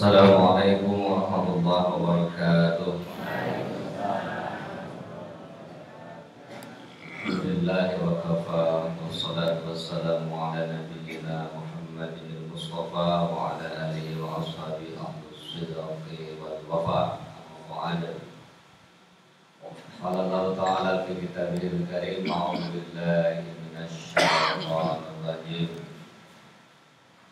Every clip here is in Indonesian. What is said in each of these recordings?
السلام عليكم ورحمة الله وبركاته. الحمد لله وكفى والصلاة والسلام على نبينا محمد المصطفى وعلى آله وأصحابه أهل الصدق والوفاء. وعلى قال الله تعالى في كتابه الكريم أعوذ بالله من الشيطان الرجيم.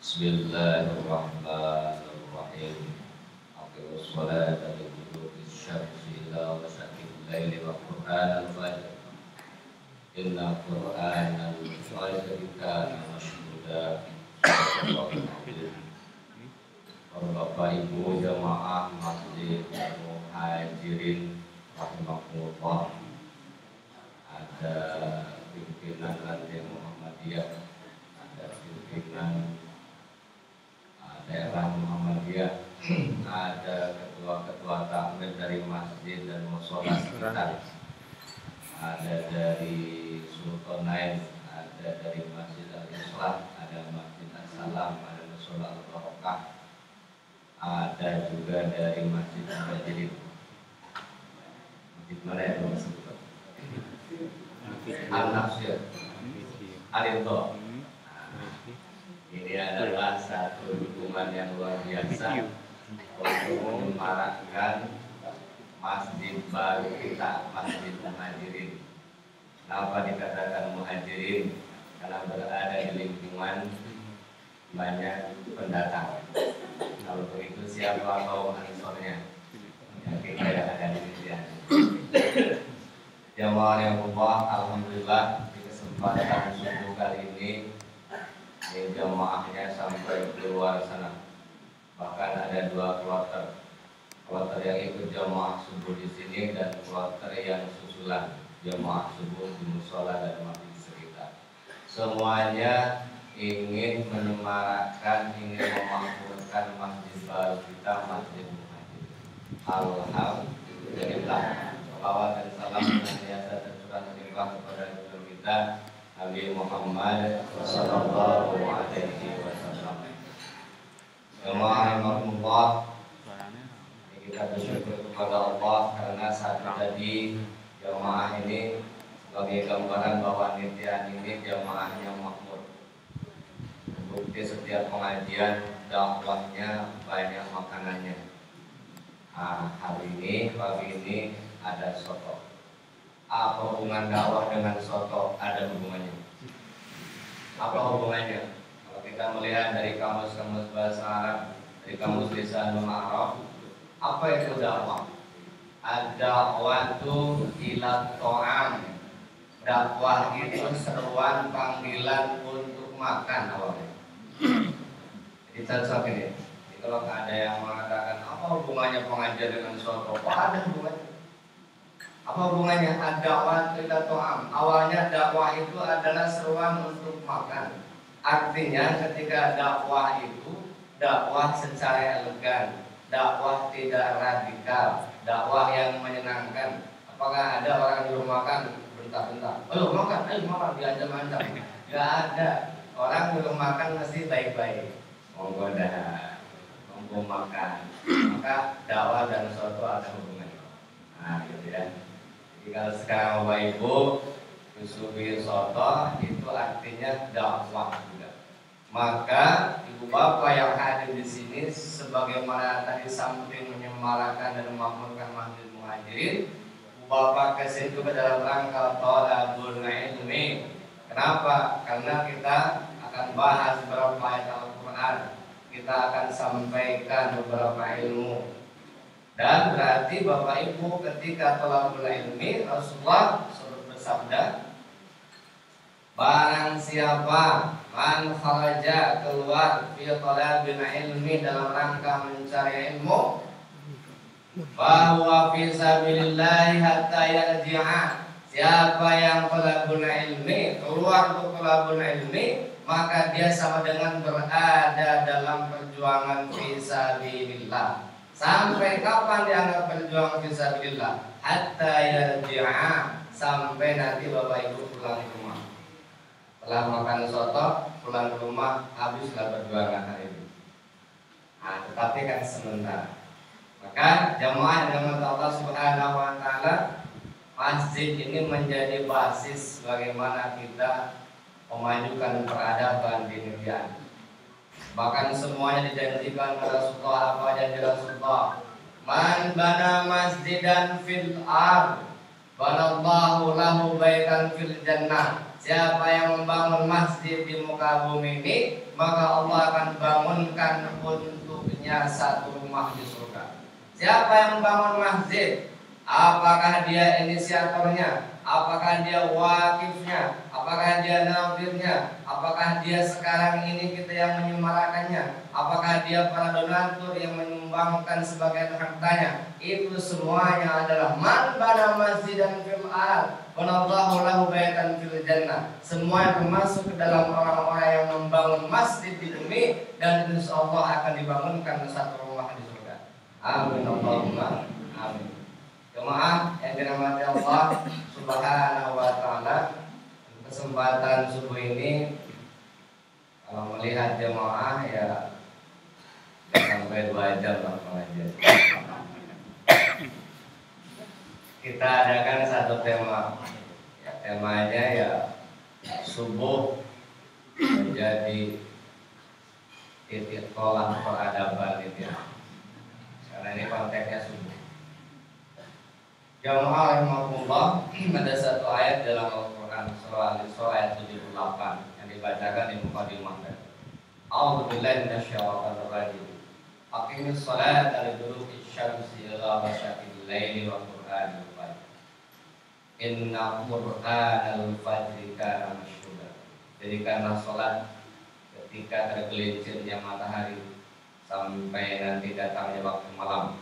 بسم الله الرحمن Aqimus salata li duluki syamsi ila ghasaqil laili wa qur'an al-fajr Inna qur'an al-fajr kana mashhuda Bapak Ibu jamaah masjid muhajirin rahimahullah ada pimpinan Latihan Muhammadiyah ada pimpinan uh, daerah Muhammadiyah ada ketua-ketua takmir dari masjid dan musola sekitar. Ada dari Sultanain ada dari Masjid Al-Islam ada Masjid Al-Salam ada musola Al-Barokah ada juga dari Masjid Al-Bajirin di mana ya Bang? Sebut? Al-Nafsir Alinto Ini adalah satu dukungan yang luar biasa Untuk menyemarakkan Masjid baru kita Masjid Muhajirin Kenapa dikatakan Muhajirin? Karena berada di lingkungan banyak pendatang Kalau begitu siapa kaum ansornya? Yang kita ada di sini Jamaah yang Allah, Alhamdulillah di kesempatan subuh kali ini ini jamaahnya sampai keluar sana. Bahkan ada dua kloter, kloter yang ikut jamaah subuh di sini dan kloter yang susulan jamaah subuh di musola dan masjid sekitar. Semuanya ingin menyemarakkan, ingin memakmurkan masjid baru kita, masjid Muhammad. Alhamdulillah salawat dan salam senantiasa tercurah kepada kita Nabi Muhammad Sallallahu Alaihi Wasallam. Jemaah rahmatullah, kita bersyukur kepada Allah karena saat tadi jemaah ini sebagai gambaran bahwa nitian ini jemaahnya makmur. Bukti setiap pengajian dakwahnya banyak makanannya. Nah, hari ini pagi ini ada soto. Apa hubungan dakwah dengan soto? Ada hubungannya. Apa hubungannya? Kalau kita melihat dari kamus-kamus bahasa Arab, dari kamus lisan Arab, apa itu dakwah? Ada waktu ila to'am Dakwah itu seruan panggilan untuk makan awalnya Jadi cocok ini Jadi kalau ada yang mengatakan apa hubungannya pengajar dengan soto? Apa ada hubungannya? Apa hubungannya? Dakwah tidak to'am. Awalnya dakwah itu adalah seruan untuk makan. Artinya ketika dakwah itu Dakwah secara elegan Dakwah tidak radikal Dakwah yang menyenangkan. Apakah ada orang yang makan? Bentar-bentar. Ayo makan, ayo makan, diancam-ancam. Gak ada. Orang belum makan mesti baik-baik. Monggo dah. Monggo makan. Maka dakwah dan soto ada hubungannya. Nah gitu ya kalau sekarang Bapak Ibu Yusufi Soto itu artinya dakwah juga. Maka Ibu Bapak yang hadir di sini sebagaimana tadi samping menyemarakan dan memakmurkan Masjid Muhajirin, Ibu Bapak ke situ ke dalam rangka tolabul ilmi. Kenapa? Karena kita akan bahas beberapa ayat Al-Quran. Kita akan sampaikan beberapa ilmu dan berarti Bapak Ibu ketika telah ilmi Rasulullah bersabda Barang siapa man kharaja keluar fi talabil ilmi dalam rangka mencari ilmu bahwa fi sabilillah hatta yarji'a. Siapa yang talabul ilmi keluar untuk talabul ilmi maka dia sama dengan berada dalam perjuangan fi sabilillah Sampai kapan dianggap berjuang fisabilillah? Hatta yarji'a sampai nanti Bapak Ibu pulang ke rumah. Setelah makan soto, pulang ke rumah habislah perjuangan hari ini. Nah, tetapi kan sementara. Maka jamaah yang Allah Subhanahu wa taala masjid ini menjadi basis bagaimana kita memajukan peradaban di negeri Bahkan semuanya dijanjikan oleh Rasulullah apa janji Rasulullah. Man bana masjidan fil ard banallahu lahu baitan fil jannah. Siapa yang membangun masjid di muka bumi ini, maka Allah akan bangunkan untuknya satu rumah di surga. Siapa yang membangun masjid, Apakah dia inisiatornya? Apakah dia wakifnya? Apakah dia nadirnya? Apakah dia sekarang ini kita yang menyemarakannya? Apakah dia para donatur yang menyumbangkan sebagai hartanya? Itu semuanya adalah man bana masjidan fil al Wanallahu lahu baitan fil jannah. Semua termasuk ke dalam orang-orang yang membangun masjid di bumi dan insya Allah akan dibangunkan satu rumah di surga. Amin amin. Jemaah yang dirahmati Allah Subhanahu wa taala. Kesempatan subuh ini kalau melihat jemaah ya sampai dua jam lah pengajian. Kita adakan satu tema. Ya, temanya ya subuh menjadi titik tolak peradaban itu ya. Karena ini konteksnya subuh. Jamaah rahimahullah ada satu ayat dalam Al-Quran surah Al-Isra ayat 78 yang dibacakan di mukadimah tadi. A'udzu billahi minasyaitonir rajim. Aqimis salata liduluki syamsi ila ghasaqil laili wa qur'anil fajr. Inna qur'anal fajri kana masyhuda. Jadikanlah salat ketika tergelincirnya matahari sampai nanti datangnya waktu malam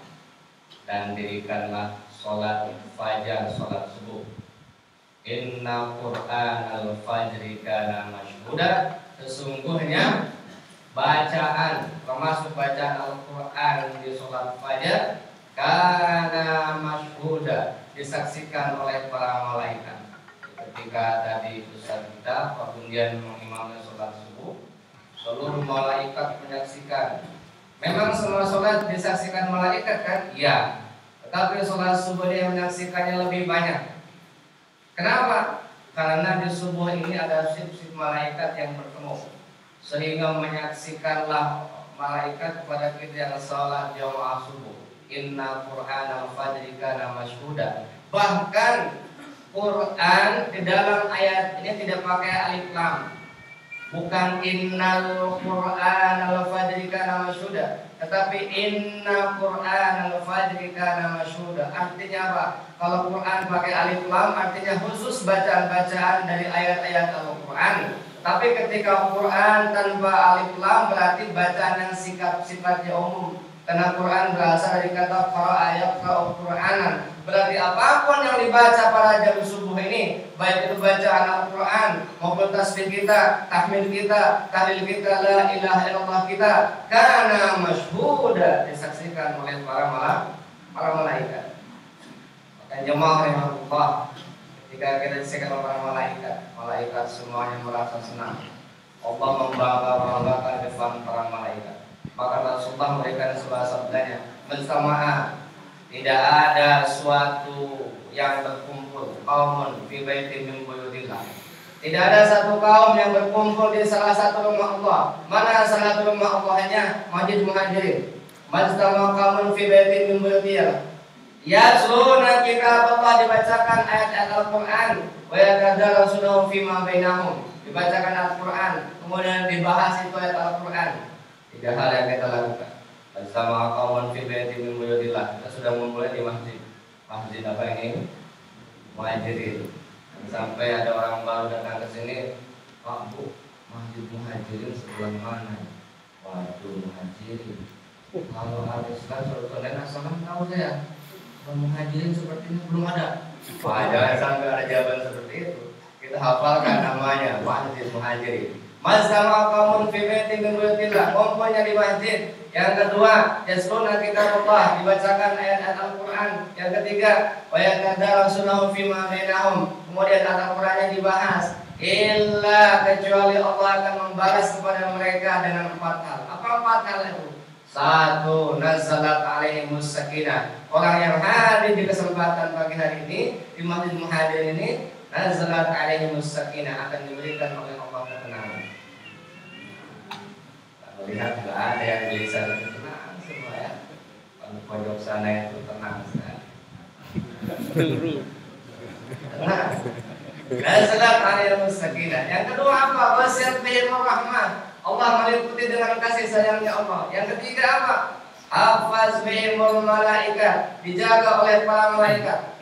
dan dirikanlah sholat fajar, sholat subuh. Inna Quran al-fajri kana masyhuda. Sesungguhnya bacaan termasuk bacaan Al-Quran di sholat fajar karena masyhuda disaksikan oleh para malaikat. Ketika tadi Ustaz kita kemudian mengimami sholat subuh, seluruh malaikat menyaksikan. Memang semua sholat disaksikan malaikat kan? Iya. Tetapi sholat subuh dia menyaksikannya lebih banyak. Kenapa? Karena di subuh ini ada sip-sip malaikat yang bertemu. Sehingga menyaksikanlah malaikat kepada kita yang sholat jamaah subuh. Inna Qur'an al-fajri kana masyhuda. Bahkan Quran di dalam ayat ini tidak pakai alif lam. Bukan innal Qur'an al-fajri kana masyhuda, tetapi inna Qur'an al-fajri kana masyhuda. Artinya apa? Kalau Quran pakai alif lam artinya khusus bacaan-bacaan dari ayat-ayat Al-Qur'an. Tapi ketika Quran tanpa alif lam berarti bacaan yang sikap sifatnya umum. Karena Quran berasal dari kata ayat Qur'anan Berarti apa pun yang dibaca pada jam subuh ini, baik itu bacaan Al-Quran maupun tasbih kita, tahmid kita, tahlil kita, la ilaha illallah kita, karena masyhuda disaksikan oleh para malam, para malaikat. Maka jemaah rahimahullah, ketika kita disaksikan oleh para malaikat, malaikat semuanya merasa senang. Allah membangga-banggakan depan para malaikat. Maka Rasulullah memberikan sebuah sabdanya, "Mensama'ah tidak ada suatu yang berkumpul kaumun fi baitin min buyutillah. Tidak ada satu kaum yang berkumpul di salah satu rumah Allah. Mana salah satu rumah Allahnya? Masjid Muhajirin. Majtama kaumun fi baitin min buyutillah. Ya sunnah kitab Allah dibacakan ayat-ayat Al-Quran Wa yatadarasunahu fima bainahum Dibacakan Al-Quran Kemudian dibahas itu ayat Al-Quran Tiga hal yang kita lakukan bersama kawan fi baiti min buyutillah. Kita sudah memulai di masjid. Masjid apa ini? Muhajirin. Sampai ada orang baru datang ke sini, Pak Bu, Masjid Muhajirin sebelah mana? Waduh, Muhajirin. Kalau ada Islam suruh kalian asal tahu saya. Kalau Muhajirin seperti ini belum ada. Wah, jangan sampai ada jawaban seperti itu. Kita hafalkan namanya Masjid Muhajirin. Masjid kaumun fi baitin min di masjid yang kedua, yasruna kitab Allah, dibacakan ayat-ayat Al-Quran. Yang ketiga, wa yatadarasunahu fima bainahum. Kemudian Al-Qur'annya dibahas. Illa kecuali Allah akan membalas kepada mereka dengan empat hal. Apa empat hal itu? Satu, nazalat alaihimus sakinah. Orang yang hadir di kesempatan pagi hari ini di Masjid Muhadir ini, nazalat alaihimus sakinah akan diberikan oleh Allah ketenangan. Kalau lihat nggak ada yang bisa tenang semua ya. Pojok sana itu tenang sekali. Tenang. Nazalat alaihimus sakinah. Yang kedua apa? Wasiat bihim rahmah Allah meliputi dengan kasih sayangnya Allah. Yang ketiga apa? Hafaz bihimul malaikat, dijaga oleh para malaikat.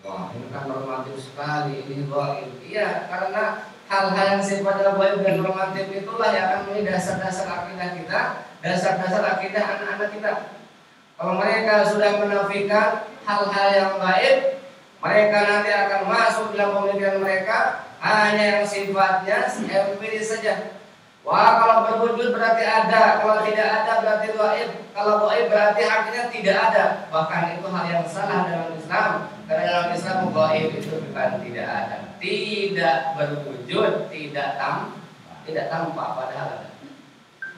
Wah, ini kan normatif sekali ini goib. Iya, karena hal-hal yang sifatnya goib dan normatif itulah yang akan menjadi dasar-dasar akidah kita, dasar-dasar akidah anak-anak kita. Kalau mereka sudah menafikan hal-hal yang gaib, mereka nanti akan masuk dalam pemikiran mereka hanya yang sifatnya empiris saja Wah kalau berwujud berarti ada, kalau tidak ada berarti gaib. Kalau gaib berarti artinya tidak ada. Bahkan itu hal yang salah dalam Islam. Karena dalam Islam gaib itu bukan tidak ada, tidak berwujud, tidak tam, tidak tampak padahal ada.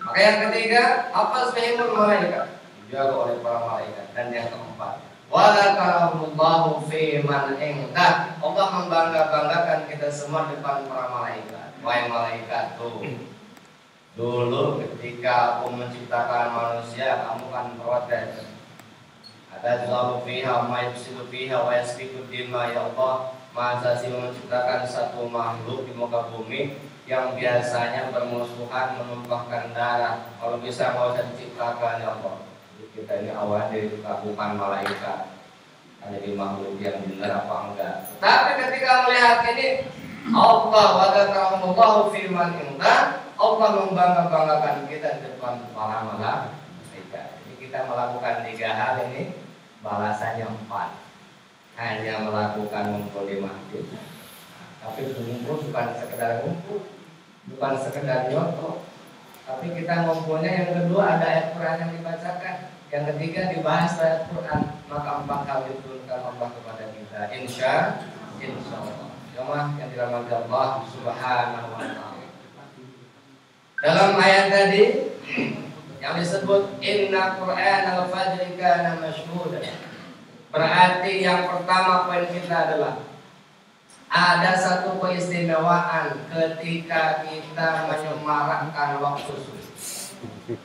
Maka yang ketiga, apa sehingga malaikat? Dijaga oleh para malaikat. Dan yang keempat, Walakarahullahu fi man Allah membangga-banggakan kita semua depan para malaikat. Wahai malaikat tuh Dulu ketika aku menciptakan manusia, kamu kan protes. Ada jalu fiha, ma yufsidu fiha, wa yasfiku dima, ya Allah. Masa sih menciptakan satu makhluk di muka bumi yang biasanya bermusuhan menumpahkan darah. Kalau bisa mau saya ciptakan ya Allah. Kita ini awal dari bukan malaikat. Ada di makhluk yang benar apa enggak. Tapi ketika melihat ini Allah wa dzakarahu firman indah Allah membangga-banggakan kita di depan para malaikat. Jadi kita melakukan tiga hal ini balasannya empat. Hanya melakukan di masjid. Tapi ngumpul bukan sekedar ngumpul, bukan sekedar nyoto. Tapi kita ngumpulnya yang kedua ada ayat Quran yang dibacakan. Yang ketiga dibahas ayat Quran. Maka empat hal diturunkan Allah kepada kita. Insya, insya Allah. Jemaah yang dirahmati Allah Subhanahu wa taala. Dalam ayat tadi yang disebut Inna Quran al-Fajr kana mashhuda. Berarti yang pertama poin kita adalah ada satu keistimewaan ketika kita menyemarakkan waktu subuh.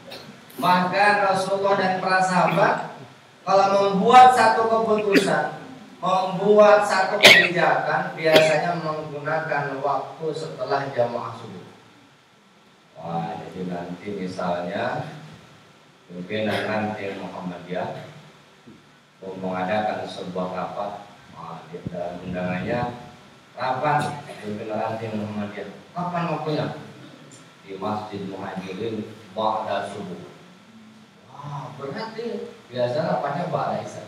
Maka Rasulullah dan para sahabat kalau membuat satu keputusan, membuat satu kebijakan biasanya menggunakan waktu setelah jamaah subuh. Wah, jadi nanti misalnya mungkin nanti Muhammadiyah mau mengadakan sebuah rapat. Nah, dalam undangannya rapat pimpinan ranting Muhammadiyah. Kapan waktunya di Masjid Muhajirin Ba'da subuh. Wah berarti biasa rapatnya Ba'da Isya.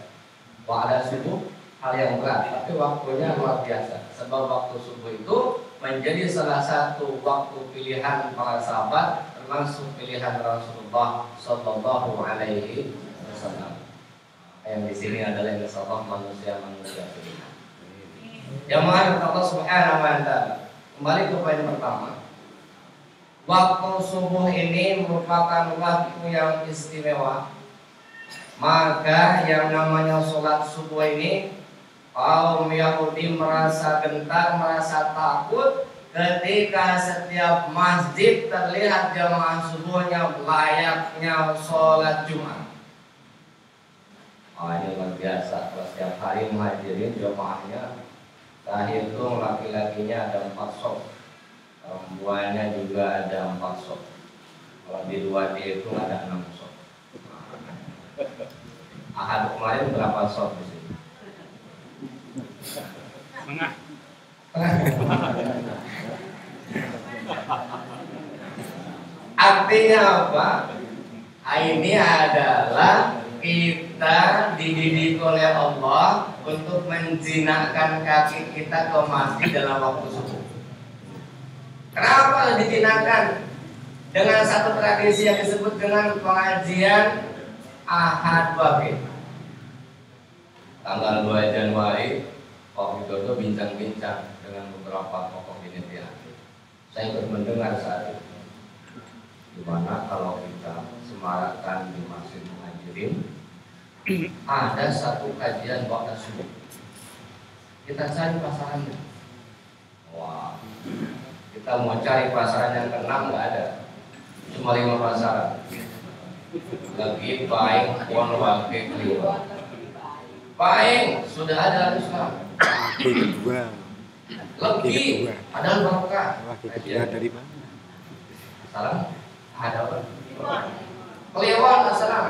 Ba'da subuh hal yang berat tapi waktunya luar biasa. Sebab waktu subuh itu menjadi salah satu waktu pilihan para sahabat termasuk pilihan Rasulullah Shallallahu Alaihi Wasallam. Yang di sini adalah insyaallah manusia-manusia pilihan. Jamaah Allah Subhanahu Wa Taala. Kembali ke poin pertama. Waktu subuh ini merupakan waktu yang istimewa. Maka yang namanya sholat subuh ini kaum Yahudi merasa gentar, merasa takut ketika setiap masjid terlihat jamaah subuhnya layaknya sholat Jumat. Oh ini luar biasa, kalau setiap hari menghadirin jamaahnya Lahir itu laki-lakinya ada empat sok Perempuannya juga ada empat sok Kalau di dua D itu ada enam sok Ahad kemarin berapa sok di sini? Tengah. Artinya apa? Ini adalah kita dididik oleh Allah untuk menjinakkan kaki kita ke masjid dalam waktu subuh. Kenapa dijinakkan? Dengan satu tradisi yang disebut dengan pengajian Ahad Wabid. Tanggal 2 Januari Pak Widodo bincang-bincang dengan beberapa tokoh ini. Saya ikut mendengar saat itu. Di mana kalau kita semarakkan di Masjid Muhajirin ada satu kajian waktu subuh. Kita cari pasarannya. Wah, kita mau cari pasaran yang keenam nggak ada, cuma lima pasaran. Lagi baik pun wakil kelima. Baik sudah ada Islam. kedua Lebih ada barokah. kedua dari mana Salam. Ada apa? Keliawan assalam.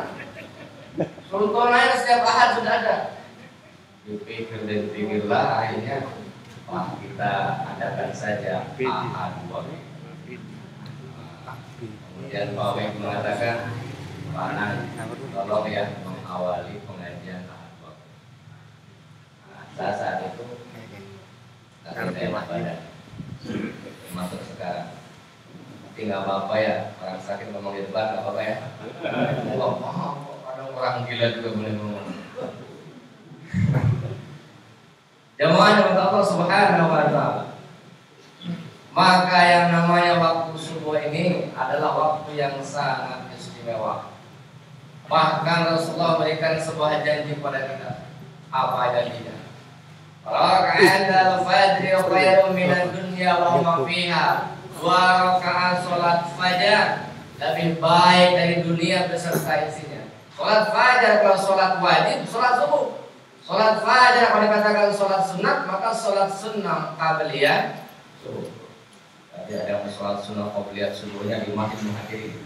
Sultan lain setiap ahad sudah ada. Dipikir dan pikirlah akhirnya Wah kita adakan saja ahad waktu. Kemudian Pak Wek mengatakan Panan tolong ya mengawali pengajian ahad waktu. Nah, saat saat itu saya badan Masuk sekarang Tapi nggak apa-apa ya Orang sakit ngomong di depan nggak apa-apa ya. Nggak apa-apa Kadang orang gila juga boleh ngomong. Jemaah yang Allah subhanahu wa ta'ala. Maka yang namanya waktu subuh ini adalah waktu yang sangat istimewa. Bahkan Rasulullah berikan sebuah janji pada kita. Apa janjinya? Raka'at al-fajri khairun minad dunya wa ma fiha. Dua rakaat salat fajar lebih baik dari dunia beserta isinya. Salat fajar kalau salat wajib, salat subuh. Salat fajar kalau dikatakan salat sunat, maka salat sunnah qabliyah subuh. Jadi ada yang salat sunnah qabliyah subuhnya di masjid menghadiri.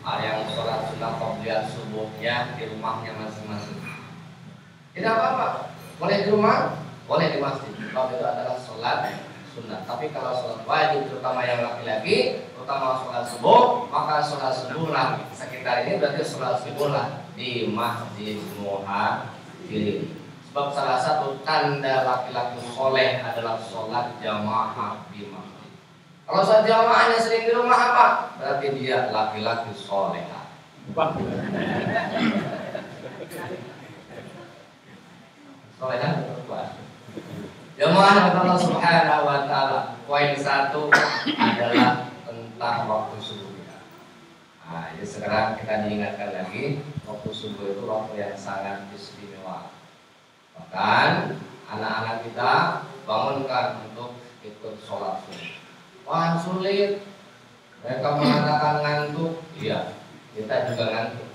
Ada yang salat sunnah qabliyah subuhnya di rumahnya masing-masing. Tidak apa-apa, boleh di rumah, boleh di masjid kalau itu adalah sholat sunnah. Tapi kalau sholat wajib terutama yang laki-laki terutama sholat subuh maka sholat subuh lah sekitar ini berarti sholat subuh lah di masjid muhajirin. Sebab salah satu tanda laki-laki soleh adalah sholat jamaah di masjid. Kalau sholat jamaahnya sering di rumah apa? Berarti dia laki-laki soleh. Soleh kan Jemaah Allah Subhanahu wa taala. Poin satu adalah tentang waktu subuh kita. Nah, jadi sekarang kita diingatkan lagi waktu subuh itu waktu yang sangat istimewa. Bahkan anak-anak kita bangunkan untuk ikut sholat subuh. Wah sulit. Mereka mengatakan ngantuk. Iya, kita juga ngantuk.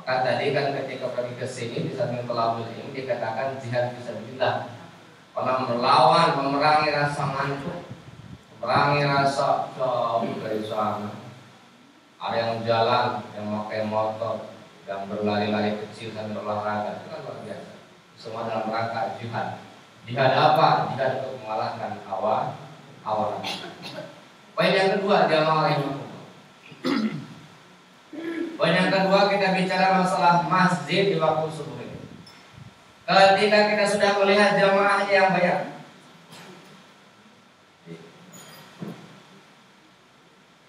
Maka tadi kan ketika pergi ke sini di samping kelabul ini dikatakan jihad bisa bila Pernah melawan, memerangi rasa ngantuk, memerangi rasa jauh dari sana. Ada yang jalan, yang pakai motor, yang berlari-lari kecil sambil olahraga, itu kan luar biasa. Semua dalam rangka jihad. Jihad apa? Jihad untuk mengalahkan hawa hawa Poin yang kedua dia mau Poin yang kedua kita bicara masalah masjid di waktu subuh. Ketika kita sudah melihat jamaah yang banyak.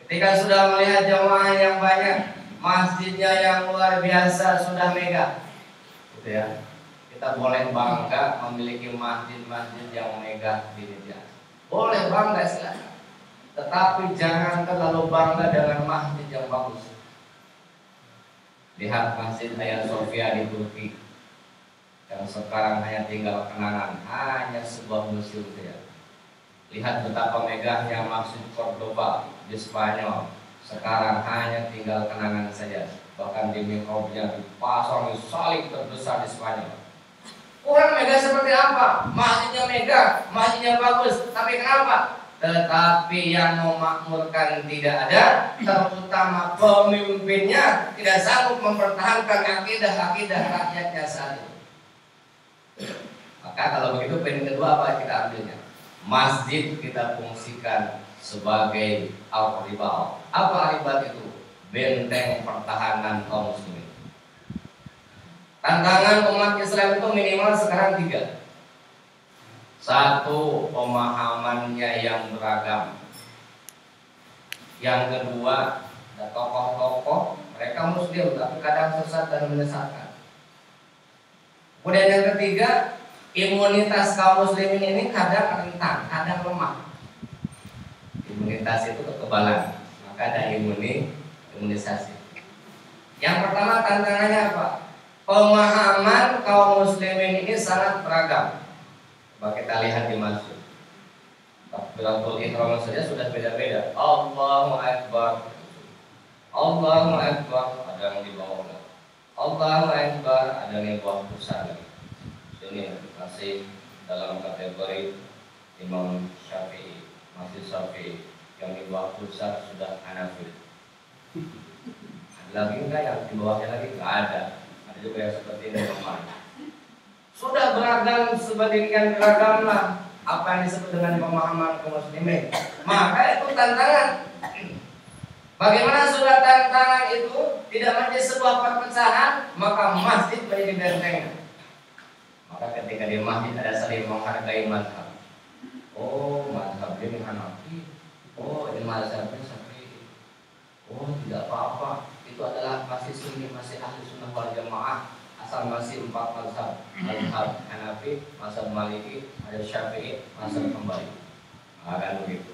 Ketika sudah melihat jamaah yang banyak Masjidnya yang luar biasa sudah mega gitu ya. Kita boleh bangga memiliki masjid-masjid yang mega di Indonesia Boleh bangga silahkan Tetapi jangan terlalu bangga dengan masjid yang bagus. Lihat Masjid Hagia Sophia di Turki yang sekarang hanya tinggal kenangan, hanya sebuah museum saja. Lihat betapa megahnya Masjid Cordoba di Spanyol. Sekarang hanya tinggal kenangan saja. Bahkan di mikrobnya dipasang salib terbesar di Spanyol. Kurang megah seperti apa? Masjidnya megah, masjidnya bagus. Tapi kenapa? Tetapi yang memakmurkan tidak ada, terutama pemimpinnya tidak sanggup mempertahankan akidah-akidah rakyatnya saat. Maka kalau begitu poin kedua apa kita ambilnya? Masjid kita fungsikan sebagai al-ribal. Apa ribat itu? Benteng pertahanan kaum muslimin. Tantangan umat Islam itu minimal sekarang tiga. Satu, pemahamannya yang beragam. Yang kedua, ada tokoh-tokoh, mereka muslim tapi kadang sesat dan menyesatkan. Kemudian yang ketiga, imunitas kaum muslimin ini kadang rentan, kadang lemah. Imunitas itu kekebalan. Maka ada imuni imunisasi yang pertama tantangannya apa pemahaman kaum muslimin ini sangat beragam coba kita lihat di masjid Takbiratul ihram saja sudah beda-beda. Allahu akbar. Allahu akbar ada yang di bawah. Allahu akbar ada yang di bawah pusat. Ini masih dalam kategori Imam Syafi'i, masih Syafi'i yang di bawah pusat sudah Hanafi. Lagi enggak yang di bawahnya lagi? Enggak ada. Ada juga yang seperti ini Sudah beragam sebandingkan beragam lah apa yang disebut dengan pemahaman kaum muslimin. Maka itu tantangan. Bagaimana sudah tantangan itu tidak menjadi sebuah perpecahan, maka masjid menjadi benteng. Maka ketika di masjid ada saling menghargai mazhab. Oh, mazhab ini Hanafi. Oh, ini mazhab Syafi'i. Oh, tidak apa-apa. Itu adalah masih sunni, masih ahli sunnah wal jamaah asal masih empat mazhab mazhab Hanafi, mazhab Maliki, mazhab Syafi'i, mazhab kembali. Akan begitu.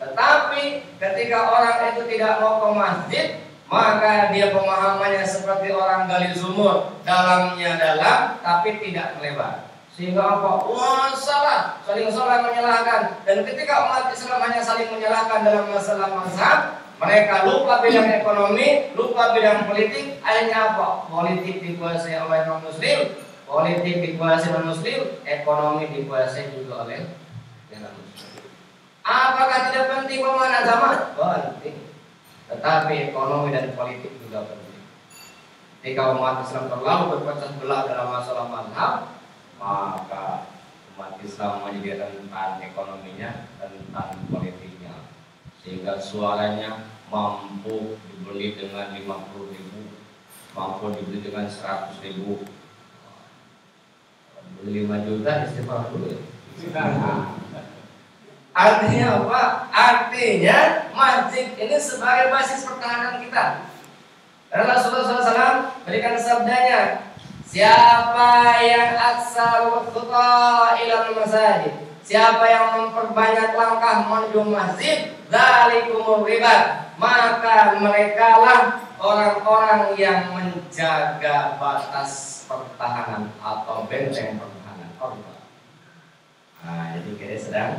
Tetapi ketika orang itu tidak mau ke masjid, maka dia pemahamannya seperti orang gali sumur, dalamnya dalam tapi tidak melebar. Sehingga apa? Wah salah, saling salah menyalahkan. Dan ketika umat Islam hanya saling menyalahkan dalam masalah mazhab, mereka lupa bidang ekonomi, lupa bidang politik. Akhirnya apa? Politik dikuasai oleh non muslim, politik dikuasai non muslim, ekonomi dikuasai juga oleh non muslim. Apakah tidak penting pemahaman agama? Penting. Tetapi ekonomi dan politik juga penting. Jika umat Islam terlalu berpecah belah dalam masalah mazhab, maka umat Islam menjadi rentan ekonominya, rentan politik sehingga suaranya mampu dibeli dengan 50 ribu mampu dibeli dengan 100 ribu. Beli 5 juta istighfar dulu ya artinya apa? artinya masjid ini sebagai basis pertahanan kita karena Rasulullah SAW berikan sabdanya siapa yang aksar khutbah ilal masajid Siapa yang memperbanyak langkah menuju masjid, zalikumur ribat, maka mereka lah orang-orang yang menjaga batas pertahanan atau benteng pertahanan korban. Nah, jadi kita sedang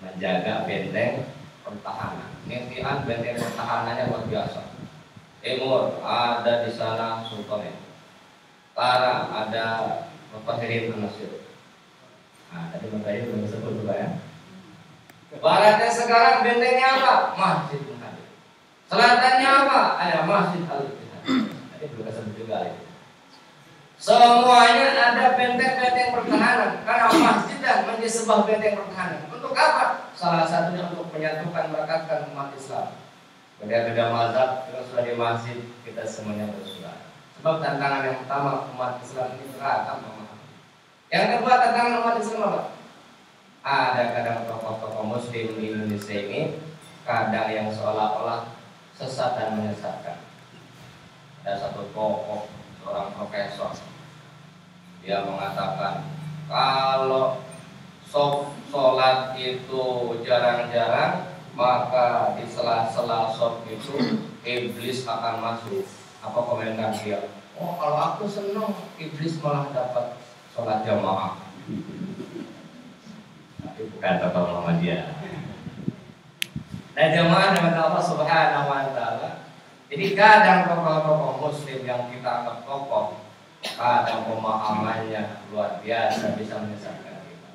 menjaga benteng pertahanan. Nitian benteng pertahanannya luar biasa. Timur ada di sana Sultan. Utara ada Bapak Heri Nasir Nah, tadi makanya belum sebut juga ya. Baratnya sekarang bentengnya apa? Masjid Muhammad. Selatannya apa? Ada Masjid Al Tadi belum kesebut juga ya. Semuanya ada benteng-benteng pertahanan karena masjid dan menjadi sebuah benteng pertahanan. Untuk apa? Salah satunya untuk menyatukan merekatkan umat Islam. Beda-beda mazhab kita sudah di masjid kita semuanya bersaudara. Sebab tantangan yang pertama umat Islam ini beragam yang kedua tentang umat Islam apa? Ada kadang tokoh-tokoh muslim di Indonesia ini kadang yang seolah-olah sesat dan menyesatkan. Ada satu tokoh, seorang profesor, dia mengatakan kalau sholat itu jarang-jarang maka di sela-sela sholat itu iblis akan masuk. Apa komentar dia? Oh kalau aku senang iblis malah dapat sholat jamaah tapi bukan tokoh Muhammadiyah dan jamaah dengan Allah Subhanahu wa taala jadi kadang tokoh-tokoh muslim yang kita anggap tokoh kadang pemahamannya luar biasa bisa menyesatkan kita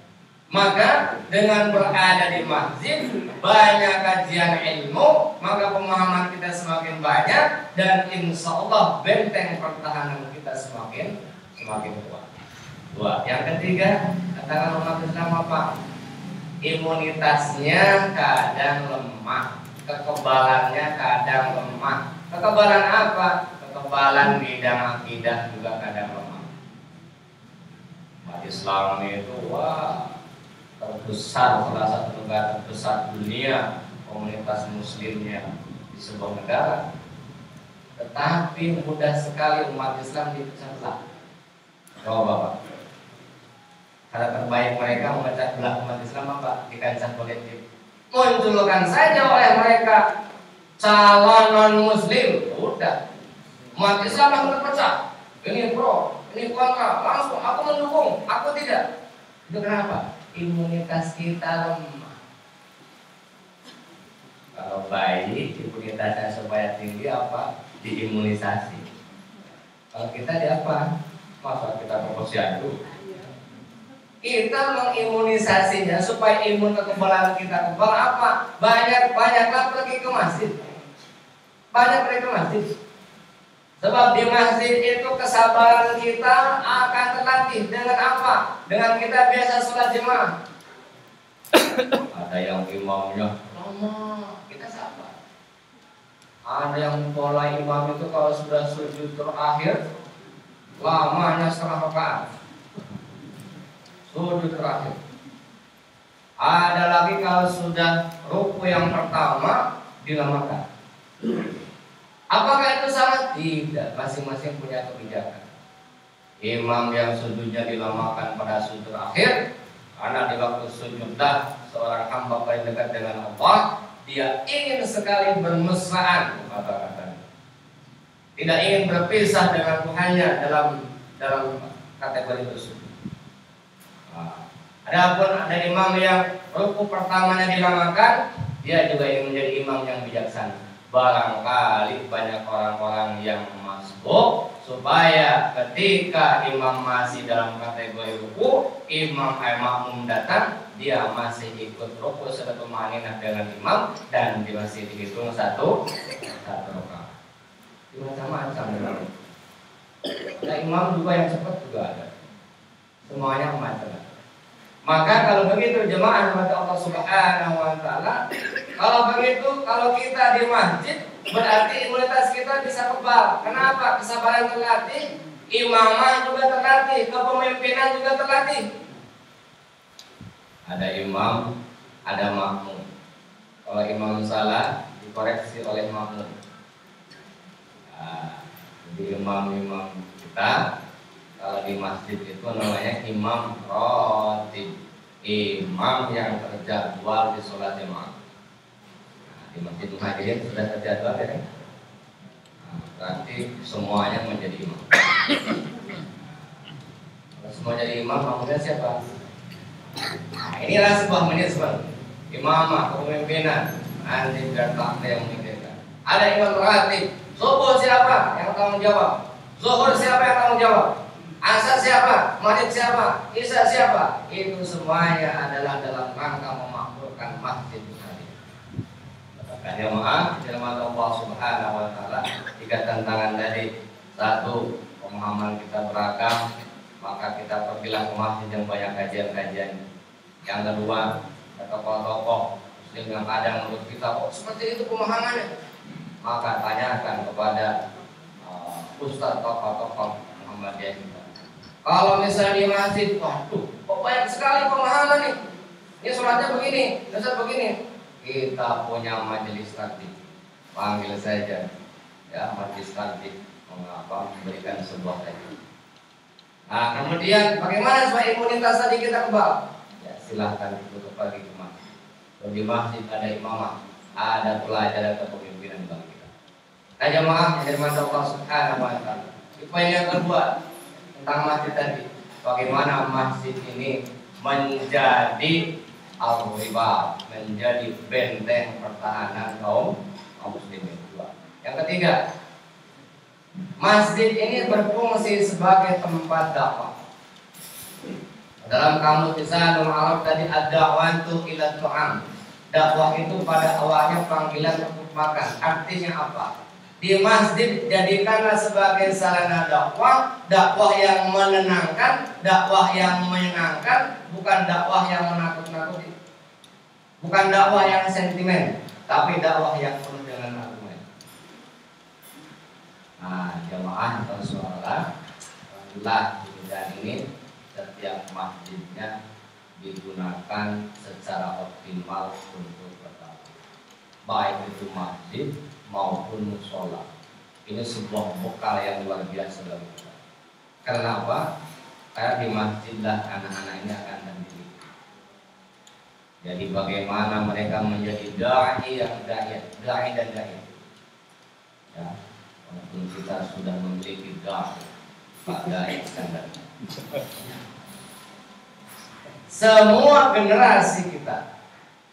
maka dengan berada di masjid banyak kajian ilmu maka pemahaman kita semakin banyak dan insya Allah benteng pertahanan kita semakin semakin kuat Dua. Yang ketiga, katakan umat Islam apa? Imunitasnya kadang lemah, kekebalannya kadang lemah. Kekebalan apa? Kekebalan bidang akidah juga kadang lemah. Umat Islam itu wah terbesar salah satu negara terbesar dunia komunitas muslimnya di sebuah negara tetapi mudah sekali umat Islam dipecah belah. Coba Bapak. Cara terbaik mereka memecah belah umat Islam apa? Di kancah politik. Munculkan saja oleh mereka calon non muslim udah Islam langsung terpecah ini pro ini kontra langsung aku mendukung aku tidak. Itu kenapa? Imunitas kita lemah. Kalau bayi imunitasnya supaya tinggi apa? Diimunisasi. Kalau kita di apa? Masa kita ke posyandu kita mengimunisasinya supaya imun kekebalan kita kebal apa? Banyak banyaklah pergi ke masjid. Banyak pergi ke masjid sebab di masjid itu kesabaran kita akan terlatih. Dengan apa? Dengan kita biasa sholat jemaah. Ada yang imamnya. Lama kita sabar. Ada yang pola imam itu kalau sudah sujud terakhir lamanya setengah rakaat. Sujud terakhir. Ada lagi kalau sudah ruku yang pertama dilamakan. Apakah itu salah? Tidak, masing-masing punya kebijakan. Imam yang sujudnya dilamakan pada sujud terakhir karena di waktu sujudlah seorang hamba paling dekat dengan Allah, dia ingin sekali bermesraan kata-kata. Tidak ingin berpisah dengan Tuhannya dalam dalam kategori tersebut. Adapun ada imam yang ruku pertamanya dilamakan, dia juga ingin menjadi imam yang bijaksana. Barangkali banyak orang-orang yang masuk supaya ketika imam masih dalam kategori ruku, imam eh, makmum datang, dia masih ikut ruku serta maninah dengan imam dan dia masih dihitung satu satu rakaat. Macam-macam Ada imam juga yang cepat juga ada. Semuanya macam-macam. Maka kalau begitu jemaah mata Allah Subhanahu wa taala, kalau begitu kalau kita di masjid berarti imunitas kita bisa kebal. Kenapa? Kesabaran terlatih, imamah juga terlatih, kepemimpinan juga terlatih. Ada imam, ada makmum. Kalau imam salah dikoreksi oleh makmum. Nah, jadi imam-imam kita kalau di masjid itu namanya imam rotib imam yang terjadwal di sholat jemaah di masjid muhajirin sudah terjadwal ya nah, berarti semuanya menjadi imam. Kalau semua jadi imam maksudnya siapa? Nah, inilah sebuah manajemen imamah kepemimpinan nanti biar takdir yang memikirkan. Ada imam rotib subuh siapa yang tanggung jawab? Zuhur siapa yang tanggung jawab? Asar siapa? Maghrib siapa? Isya siapa? Itu semuanya adalah dalam rangka memakmurkan masjid ya maaf, firman Allah Subhanahu wa taala, jika tantangan dari satu pemahaman kita beragam, maka kita pergilah ke masjid yang banyak kajian-kajian. Yang kedua, tokoh-tokoh muslim yang ada menurut kita, oh seperti itu pemahamannya. Maka tanyakan kepada uh, ustaz tokoh-tokoh Muhammadiyah kalau misalnya di masjid, waduh, kok banyak sekali pemahaman nih. Ini sholatnya begini, dasar begini. Kita punya majelis taktik. Panggil saja, ya majelis taktik mengapa memberikan sebuah teknik. Nah, kemudian bagaimana supaya imunitas tadi kita kebal? Ya, silahkan tutup pagi masjid. Di masjid ada imamah, ada pelajaran kepemimpinan bagi kita. Nah, jemaah yang di mana Allah Subhanahu wa taala. Poin yang kedua, tentang masjid tadi. Bagaimana masjid ini menjadi al menjadi benteng pertahanan kaum kaum muslimin. Yang ketiga, masjid ini berfungsi sebagai tempat dakwah. Dalam kamus Lisanul Arab tadi ada wantu ila tu'am. Dakwah itu pada awalnya panggilan untuk makan. Artinya apa? di masjid jadikanlah sebagai sarana dakwah, dakwah yang menenangkan, dakwah yang menyenangkan, bukan dakwah yang menakut-nakuti. Bukan dakwah yang sentimen, tapi dakwah yang penuh dengan argumen. Nah, jamaah atau sholat, alhamdulillah di ini setiap masjidnya digunakan secara optimal untuk berdakwah. Baik itu masjid maupun musola. Ini sebuah bekal yang luar biasa bagi kita. Karena apa? Karena di masjidlah anak-anak ini akan Jadi bagaimana mereka menjadi dai yang dai, dai dan dai. Ya, walaupun kita sudah memiliki dai, Pak Dai standar. Semua generasi kita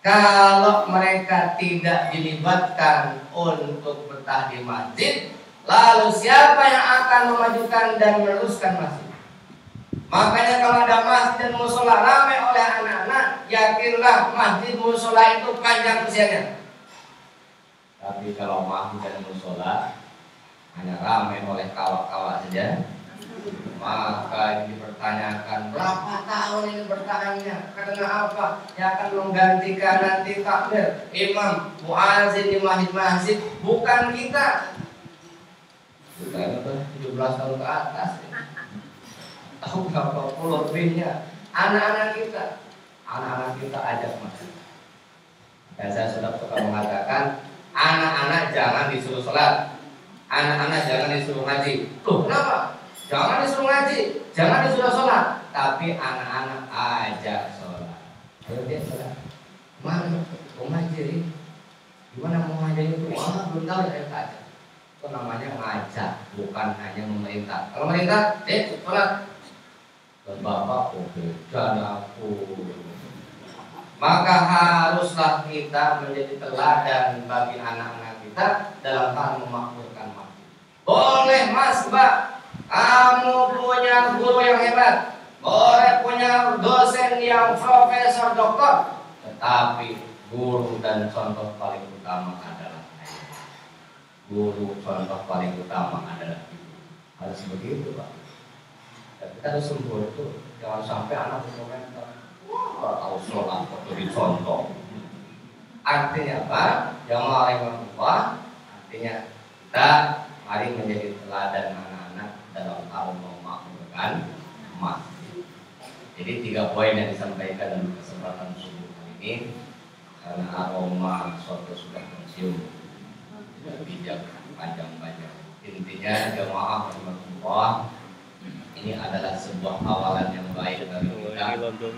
kalau mereka tidak dilibatkan untuk betah di masjid, lalu siapa yang akan memajukan dan meneruskan masjid? Makanya kalau ada masjid musola ramai oleh anak-anak, yakinlah masjid musola itu panjang usianya. Tapi kalau masjid dan musola hanya ramai oleh kawak-kawak saja, maka dipertanyakan berapa tahun ini bertahannya? Karena apa? Yang akan menggantikan nanti takbir imam muazin di masjid-masjid bukan kita. Bukan itu 17 tahun ke atas tahu berapa puluh lebihnya anak-anak kita anak-anak kita ajak masjid dan saya sudah suka mengatakan anak-anak jangan disuruh sholat anak-anak jangan disuruh ngaji tuh kenapa Jangan disuruh ngaji, jangan disuruh sholat, tapi anak-anak ajak sholat. Ayo dia sholat. Mana? Mau ngaji? Gimana mau ngaji itu? Wah, belum tahu ya aja. Itu namanya ngajak, bukan hanya memerintah. Kalau memerintah, deh sholat. Dan bapak, oh beda aku. Maka haruslah kita menjadi teladan bagi anak-anak kita dalam hal memakmurkan masjid. Boleh mas, mbak, kamu punya guru yang hebat, boleh punya dosen yang profesor doktor, tetapi guru dan contoh paling utama adalah Guru contoh paling utama adalah ibu. Harus begitu pak. Dan kita harus sembuh itu. Jangan sampai anak berkomentar, wah tahu sholat kok jadi contoh. Artinya apa? Jamaah rahimahullah. Artinya kita mari menjadi teladan anak dalam hal memakmurkan masjid. Jadi tiga poin yang disampaikan dalam kesempatan subuh kali ini karena aroma soto sudah tercium bijak panjang-panjang. Intinya jemaah rahmatullah ini adalah sebuah awalan yang baik dari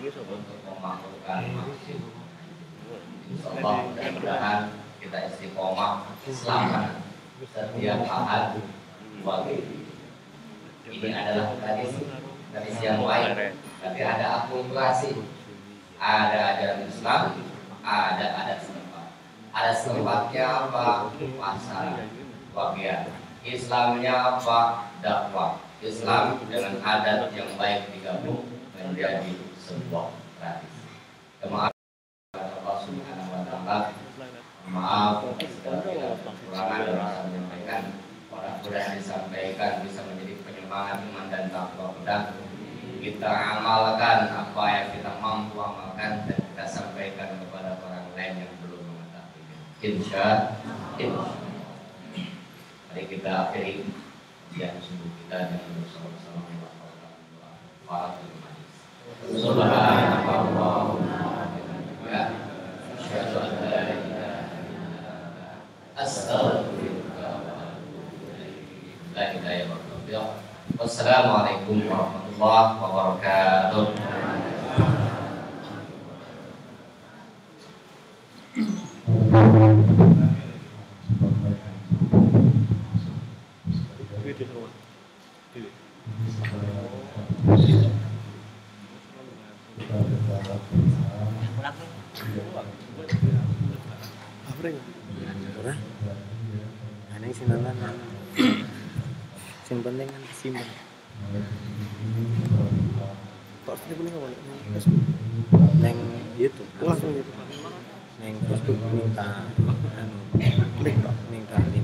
kita untuk memakmurkan masjid. Insya Allah mudah-mudahan kita istiqomah selamat setiap ahad wajib. Ini adalah tradisi tradisi yang baik. Tapi ada akulturasi ada ajaran Islam ada adat setempat. Ada setempatnya apa? Pasar wakia Islamnya apa? Dakwah Islam dengan adat yang baik digabung menjadi sebuah tradisi. Maaf Allah Subhanahu Wa Taala maaf segala kekurangan dalam menyampaikan mudah-mudahan disampaikan bisa menjadi semangat iman dan takwa mudah. Kita amalkan apa yang kita mampu amalkan dan kita sampaikan kepada orang lain yang belum mengetahui. Insya Allah. Mari kita akhiri yang sembuh kita dengan bersama-sama melakukan doa Subhanallah ya Asyhadu an la ilaha illa anta astaghfiruka wa atubu ilaik. La ilaha illallah. Wassalamualaikum warahmatullahi wabarakatuh. Ora. Aneh sing nonton. Sing penting kan simpen. Kok sing penting apa? Neng YouTube. Langsung YouTube. Neng Facebook minta anu kok minta link.